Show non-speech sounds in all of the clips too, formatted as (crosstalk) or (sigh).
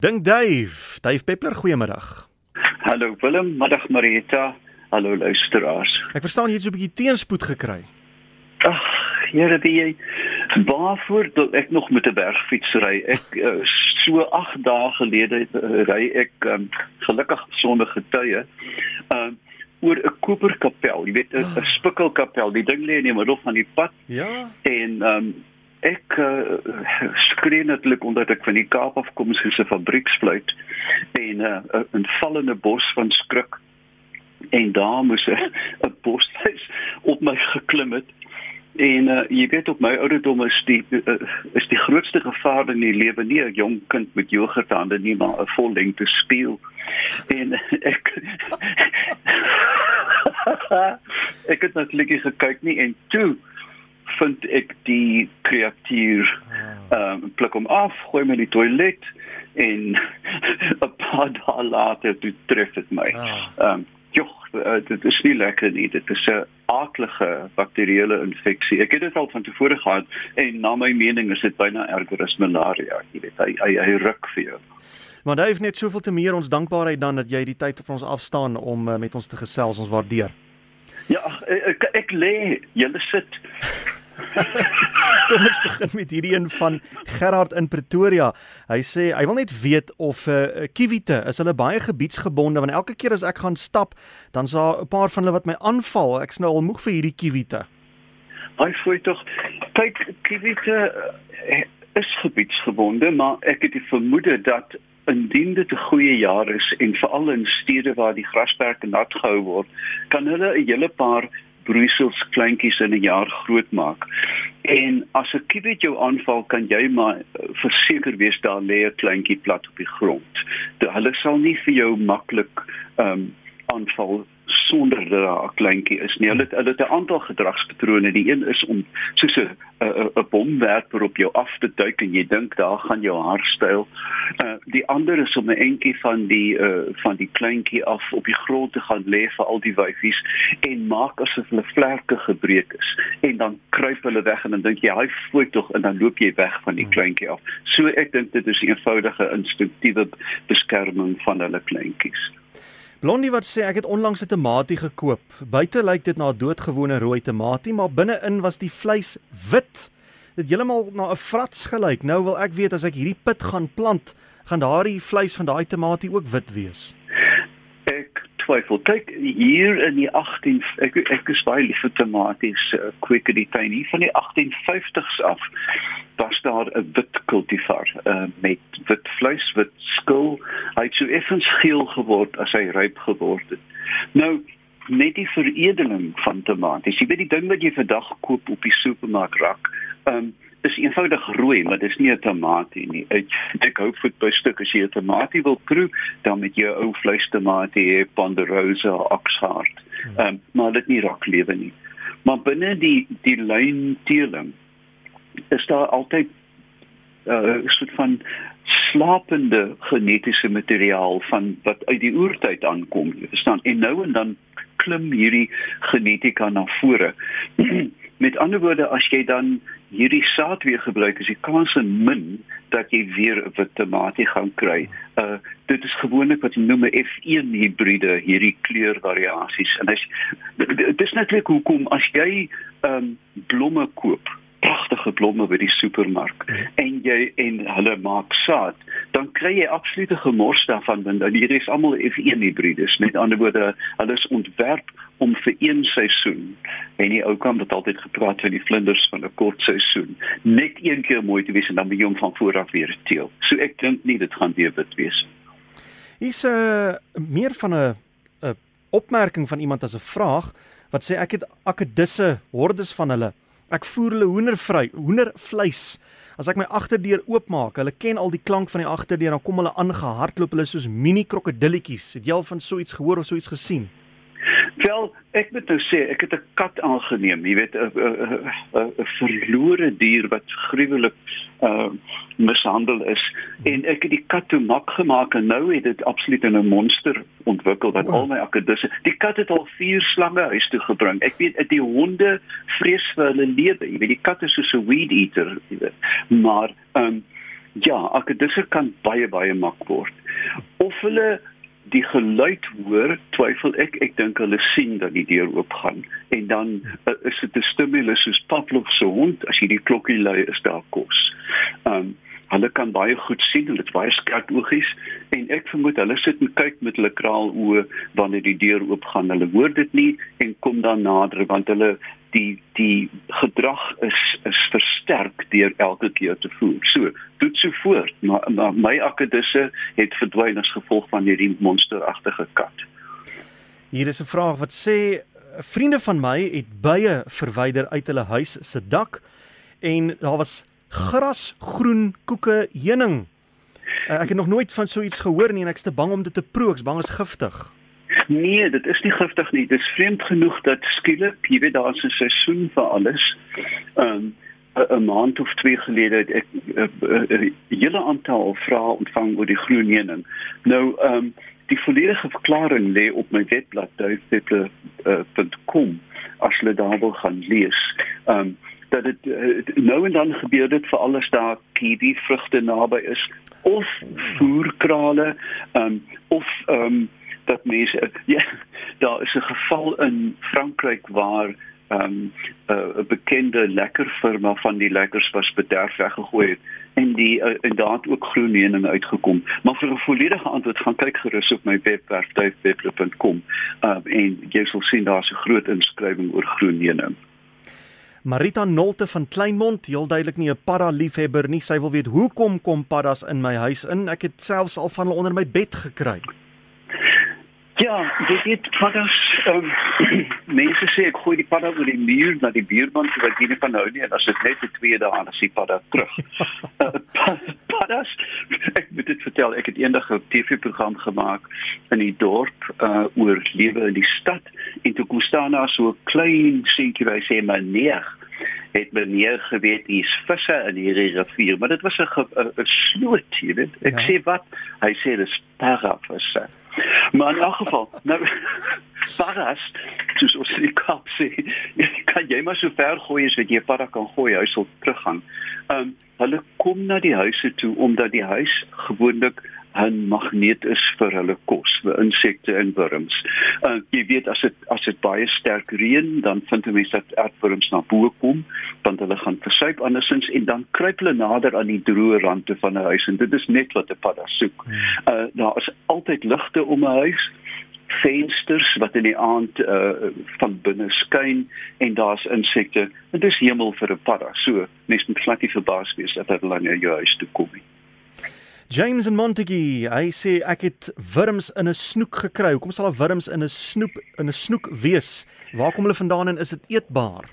Dink Dave, Dave Peppler, goeiemiddag. Hallo Willem, middag Marita. Hallo luisteraars. Ek verstaan jy het so 'n bietjie teenspoed gekry. Ag, Here, wie jy waarvoor dat ek nog met 'n bergfiets ry. Ek uh, so 8 dae gelede uh, ry ek um, gelukkig sonder getuie. Um oor 'n koperkapel, jy weet 'n oh. spikkelkapel. Die ding lê in die middel van die pad. Ja. En um ek uh, skree natuurlik omdat ek van die Kaap af kom soos 'n fabrieksfluit en uh, 'n vallende bos van skrik en daar moes 'n boshuis op my geklim het. En uh, jy weet op my ouderdom is die uh, is die grootste gevaar in die lewe nie 'n jong kind met yoghurthande nie maar 'n vollengte speel. En ek (laughs) ek het natuurlik gekyk nie en toe vind ek die kreatuur ah. ehm um, pluk hom af, gooi my in die toilet en (laughs) 'n paar dae later toe tref dit my. Ah. Ehm um, joh, uh, dit is nie lekker nie. Dit is 'n aardige bakterieële infeksie. Ek het dit al van tevore gehad en na my mening is dit byna erger as malaria. Jy weet, hy hy, hy ruk vir jou. Maar daar is net soveel te meer ons dankbaarheid dan dat jy die tyd vir ons afstaan om uh, met ons te gesels. Ons waardeer. Ja, ek ek, ek lê, jy sit (laughs) Kom ons begin met hierdie een van Gerard in Pretoria. Hy sê hy wil net weet of 'n uh, eh, kiwite is hulle baie gebiedsgebonde want elke keer as ek gaan stap, dan is daar 'n paar van hulle wat my aanval. Ek's nou al moeg vir hierdie kiwite. Hy sê tog kyk kiwite uh, is gebiedsgebonde, maar ek het die vermoede dat indien dit 'n goeie jaar is en veral in stede waar die grasperke nat gehou word, kan hulle 'n hele paar broeisels kleintjies in 'n jaar groot maak. En as 'n kiewit jou aanval, kan jy maar eh, verseker wees daar lê 'n kleintjie plat op die grond. Hulle sal nie vir jou maklik ehm um, aanval sonder dat daar 'n kleintjie is nie. Hulle hulle het 'n aantal gedragspatrone. Die een is om soos 'n 'n bomwerper op jou af te duik en jy dink daar gaan jou haar styl. Uh die ander is om 'n entjie van die uh van die kleintjie af op die grond te gaan lê vir al die wyfies en maak asof hulle vlerke gebreek is en dan kruip hulle weg en dan dink jy hy vloei tog en dan loop jy weg van die hmm. kleintjie af. So ek dink dit is 'n eenvoudige instinktiewe beskerming van hulle kleintjies. Blondie wat sê ek het onlangs 'n tamatie gekoop. Buite lyk dit na 'n doodgewone rooi tamatie, maar binne-in was die vleis wit. Dit heeltemal na 'n vrats gelyk. Nou wil ek weet as ek hierdie pit gaan plant, gaan daardie vleis van daai tamatie ook wit wees twyfel. Kyk hier in die 18 ek ek is baie lief vir tomaties, uh, quicker die tiny van die 1850s af. Was daar 'n wit kultivar uh, met wit vleis, wit skil. Hy het so effens geel geword as hy ryp geword het. Nou net die veredeling van tomaties. Jy weet die ding wat jy vandag koop op die supermark rak. Ehm um, is eenvoudig rooi, maar dis nie 'n tamatie nie. Ek ek hou voet by stuk as jy 'n tamatie wil proe, dan met jou ou vleistamatie, ponderosa, oxheart. Hmm. Ehm um, maar dit nie raklewe nie. Maar binne die die lyn teeling is daar altyd 'n uh, soort van slapende genetiese materiaal van wat uit die oertyd aankom. Jy verstaan? En nou en dan klim hierdie genetika na vore. (clears throat) Met ander woorde, as jy dan hierdie saad weer gebruik is die kans min dat jy weer 'n wit tamatie gaan kry. Uh dit is gewoonlik wat jy noem 'n F1 hibride, hierdie kleurvariasies. En as dit is netlik hoekom as jy ehm um, blomme koop pragtige blomme by die supermark mhm. en jy en hulle maak saad, dan kry jy absolute gemors daarvan want hier is almal F1 hibrides. Met ander woorde, hulle is ontwerp om vir een seisoen en die ou kam het altyd gepraat van die vlinders van 'n kort seisoen. Net een keer mooi te wees en dan jy hom van voor af weer teel. So ek dink nie dit gaan weer wit wees. Is 'n uh, meer van 'n 'n opmerking van iemand as 'n vraag wat sê ek het akedisse hordes van hulle Ek voer hulle hoendervry, hoendervleis. As ek my agterdeur oopmaak, hulle ken al die klank van die agterdeur, dan kom hulle aangehardloop, hulle soos mini krokodilletjies. Het jy al van so iets gehoor of so iets gesien? Wel, ek moet nou sê, ek het 'n kat aangeneem, jy weet, 'n verlore dier wat gruwelik uh mishandel is en ek het die kat toe mak gemaak en nou het dit absoluut 'n monster ontwikkel wat al my akkedisse. Die kat het al 4 slange huis toe gebring. Ek weet die honde vrees vir hulle lewe. Jy weet die kat is soos 'n weed eater, jy weet. Maar ehm um, Ja, akedisse kan baie baie mak word. Of hulle die geluid hoor, twyfel ek, ek dink hulle sien dat die deur oopgaan en dan uh, is dit 'n stimulus soos Pavlov se hond as jy die klokkie lui is daar kos. Ehm um, hulle kan baie goed sien, hulle het baie skerp oogies en ek vermoed hulle sit en kyk met hulle kraal oë wanneer die deur oopgaan. Hulle hoor dit nie en kom dan nader want hulle die die gedrag is is versterk deur elke keer te voer. So, doet so voort, maar, maar my akedisse het verdwyn as gevolg van hierdie monsteragtige kat. Hier is 'n vraag wat sê vriende van my het bye verwyder uit hulle huis se dak en daar was gras, groen, koeke, heuning. Uh, ek het nog nooit van so iets gehoor nie en ek's te bang om dit te proe, ek's bang is giftig. Nee, dit is nie giftig nie. Dit is vreemd genoeg dat skielik, jy weet daar is 'n seisoen vir alles. Ehm um, 'n maand of twee gelede het ek 'n uh, uh, uh, hele aantal vrae ontvang oor die groen heuning. Nou ehm um, die volledige verklaring lê op my webblad duifpeple.com uh, as jy daar wil gaan lees. Ehm um, dat dit uh, nou en dan gebeur dit vir alles daar kiwi vrugte naby is of voerkrale ehm um, of ehm um, dat mense (laughs) ja daar is 'n geval in Frankryk waar ehm um, 'n uh, bekende lekker firma van die lekkers was bederf weggegooi het en die uh, inderdaad ook groen heuning uitgekom maar vir 'n volledige antwoord gaan kyk gerus op my webwerf tuifwebblad.com uh, en jy sal sien daar's 'n groot inskrywing oor groen heuning Marita Nolte van Kleinmond, heel duidelik nie 'n padda liefhebber nie. Sy wil weet hoekom kom paddas in my huis in? Ek het selfs al van hulle onder my bed gekry. Ja, dit het paddas um, (clears throat) mense sê ek gooi die padda oor die muur na die buurman toe wat nie van hou nie en as dit net 'n twee dae dan is die padda terug. (laughs) uh, paddas ek moet dit vertel, ek het eendag 'n TV-program gemaak in die dorp uh, oor lewe in die stad en toe kom staan daar so 'n klein seentjie by sê meneer het meneer geweet hier's visse in hierdie rivier, maar dit was 'n 'n sloot, jy weet. Ek ja. sê wat? Hy sê dis parafisse. Maar in elk geval, (laughs) nou paras, soos ons in die Kaap sê, (laughs) kan jy maar so ver gooi as wat jy para kan gooi, hy sal teruggaan. Ehm um, hulle kom na die huise toe omdat die huis gewoonlik 'n magneet is vir hulle kos, vir insekte en wurms. Uh jy weet as dit as dit baie sterk reën, dan vind jy mense dat aardwurms na bo kom, want hulle gaan versuip andersins en dan kruip hulle nader aan die droë rande van 'n huis en dit is net wat 'n padda soek. Uh daar is altyd ligte om 'n huis vensters wat in die aand uh van binne skyn en daar's insekte. Dit is hemel vir 'n padda. So, mens moet glad nie verbaas wees dat hulle aan jou huis toe kom nie. James en Montague, hy sê ek het wurms in 'n snoek gekry. Hoekom sal daar wurms in 'n snoep in 'n snoek wees? Waar kom hulle vandaan en is dit eetbaar?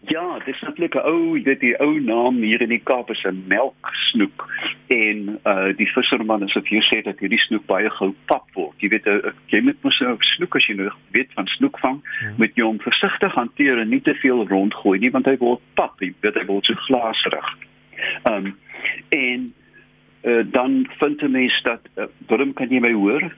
Ja, dis natuurlik 'n ou, dit die ou naam hier in die Kaap is 'n melksnoek en uh die visserman het vir jou sê dat hierdie snoek baie gou pap word. Jy weet, uh, jy moet mos 'n snoek as jy nou weet van snoekvang, ja. moet jy hom versigtig hanteer en nie te veel rondgooi nie want hy word pap, jy weet hy word so glaserig. Um en uh, dan vind 'n mens dat uh, Willem kan jy my hoor?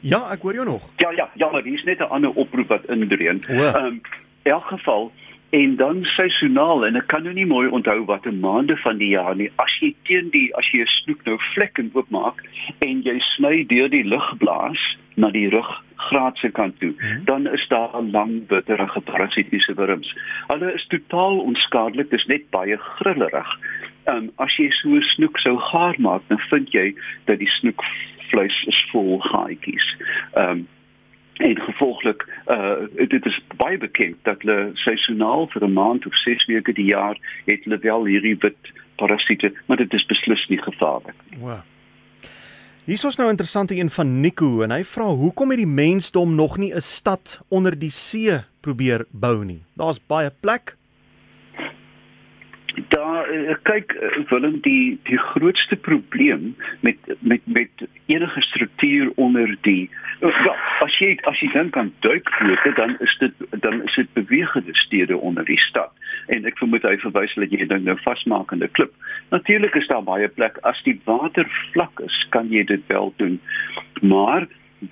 Ja, ek hoor jou nog. Ja, ja, ja, maar hier is net 'n ander oproep wat indreun. Ehm um, in elk geval en dan seisoonaal en ek kan nou nie mooi onthou watter maande van die jaar nie. As jy teen die as jy 'n snoek nou vlekken oopmaak en jy sny deur die lug blaas na die ruggraat se kant toe, hmm. dan is daar lang bitterige parasitiese wurms. Hulle is totaal onskadelik, dis net baie grillerig um, as jy so 'n snoek sou gaar maak, dan vind jy dat die snoekvleis is vol gaatjies. Ehm um, en gevolglik uh dit is baie bekend dat hulle seisoonaal vir 'n maand of 6 weke die jaar het hulle wel hierdie wit parasiete, maar dit is beslis nie gevaarlik. Wow. Hier is nou 'n interessante een van Nico en hy vra hoekom het die mensdom nog nie 'n stad onder die see probeer bou nie. Daar's baie plek, daar uh, kyk uh, Willem die die grootste probleem met met met enige struktuur onder die ja as jy as jy dink aan duikbote dan is dit dan is dit bewegende stede onder die stad. En ek vermoed hy verwys dat jy dink nou vasmakende klip. Natuurlik is daar baie plek as die water vlak is kan jy dit wel doen. Maar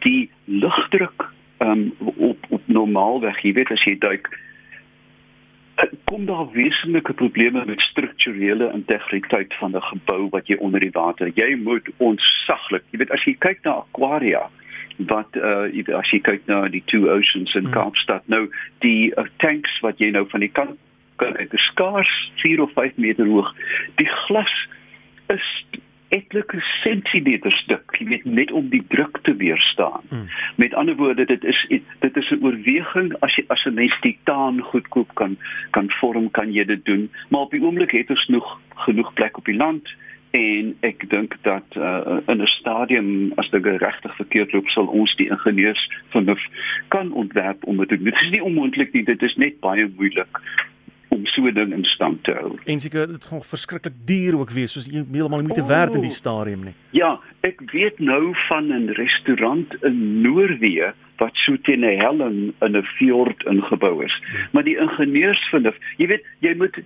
die lugdruk um, op op normaalweg jy weet as jy duik kom daar wesenlike probleme met strukturele integriteit van 'n gebou wat jy onder die water. Jy moet onsaglik, jy weet as jy kyk na aquaria wat uh as jy kyk na die two oceans in hmm. Kaapstad nou die uh, tanks wat jy nou van die kant kan ek skaars 4 of 5 meter hoog die glas is etlike sentimeter stuk, jy weet net om die druk te weerstaan. Hmm. Met ander woorde, dit is dit is 'n oorweging as jy as 'n mens titaan goedkoop kan kan vorm, kan jy dit doen, maar op die oomblik het ons nog genoeg plek op die land en ek dink dat uh, in 'n stadium as dit regtig verkeerd loop sal ons die ingenieurs van kan ontwerp om dit te doen. Dit is nie onmoontlik nie, dit is net baie moeilik om so 'n ding in stand te hou. En seker dit gaan verskriklik duur ook wees, soos jy heeltemal nie moet te werd in die stadium nie. Ja, ek weet nou van 'n restaurant in Noorwe wat so teen 'n helling in 'n fjord ingebou is. Maar die ingenieurs vind jy weet, jy moet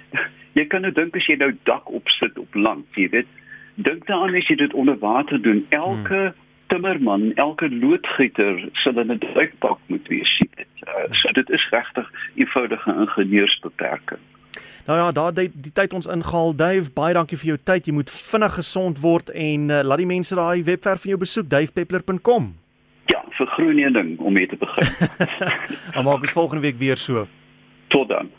(laughs) jy kan nou dink as jy nou dak opsit op land, jy weet, dink daaraan as jy dit onder water doen, elke hmm timmerman, elke loodgieter sal in 'n duikpak moet wees. Uh, so dit is regtig eenvoudige ingenieursbeperking. Nou ja, daar die, die tyd ons ingehaal. Dave, baie dankie vir jou tyd. Jy moet vinnig gesond word en uh, laat die mense daai webwerf van jou besoek, davepeppler.com. Ja, vir groen ding om mee te begin. Dan maak ons volgende week weer so. Tot dan.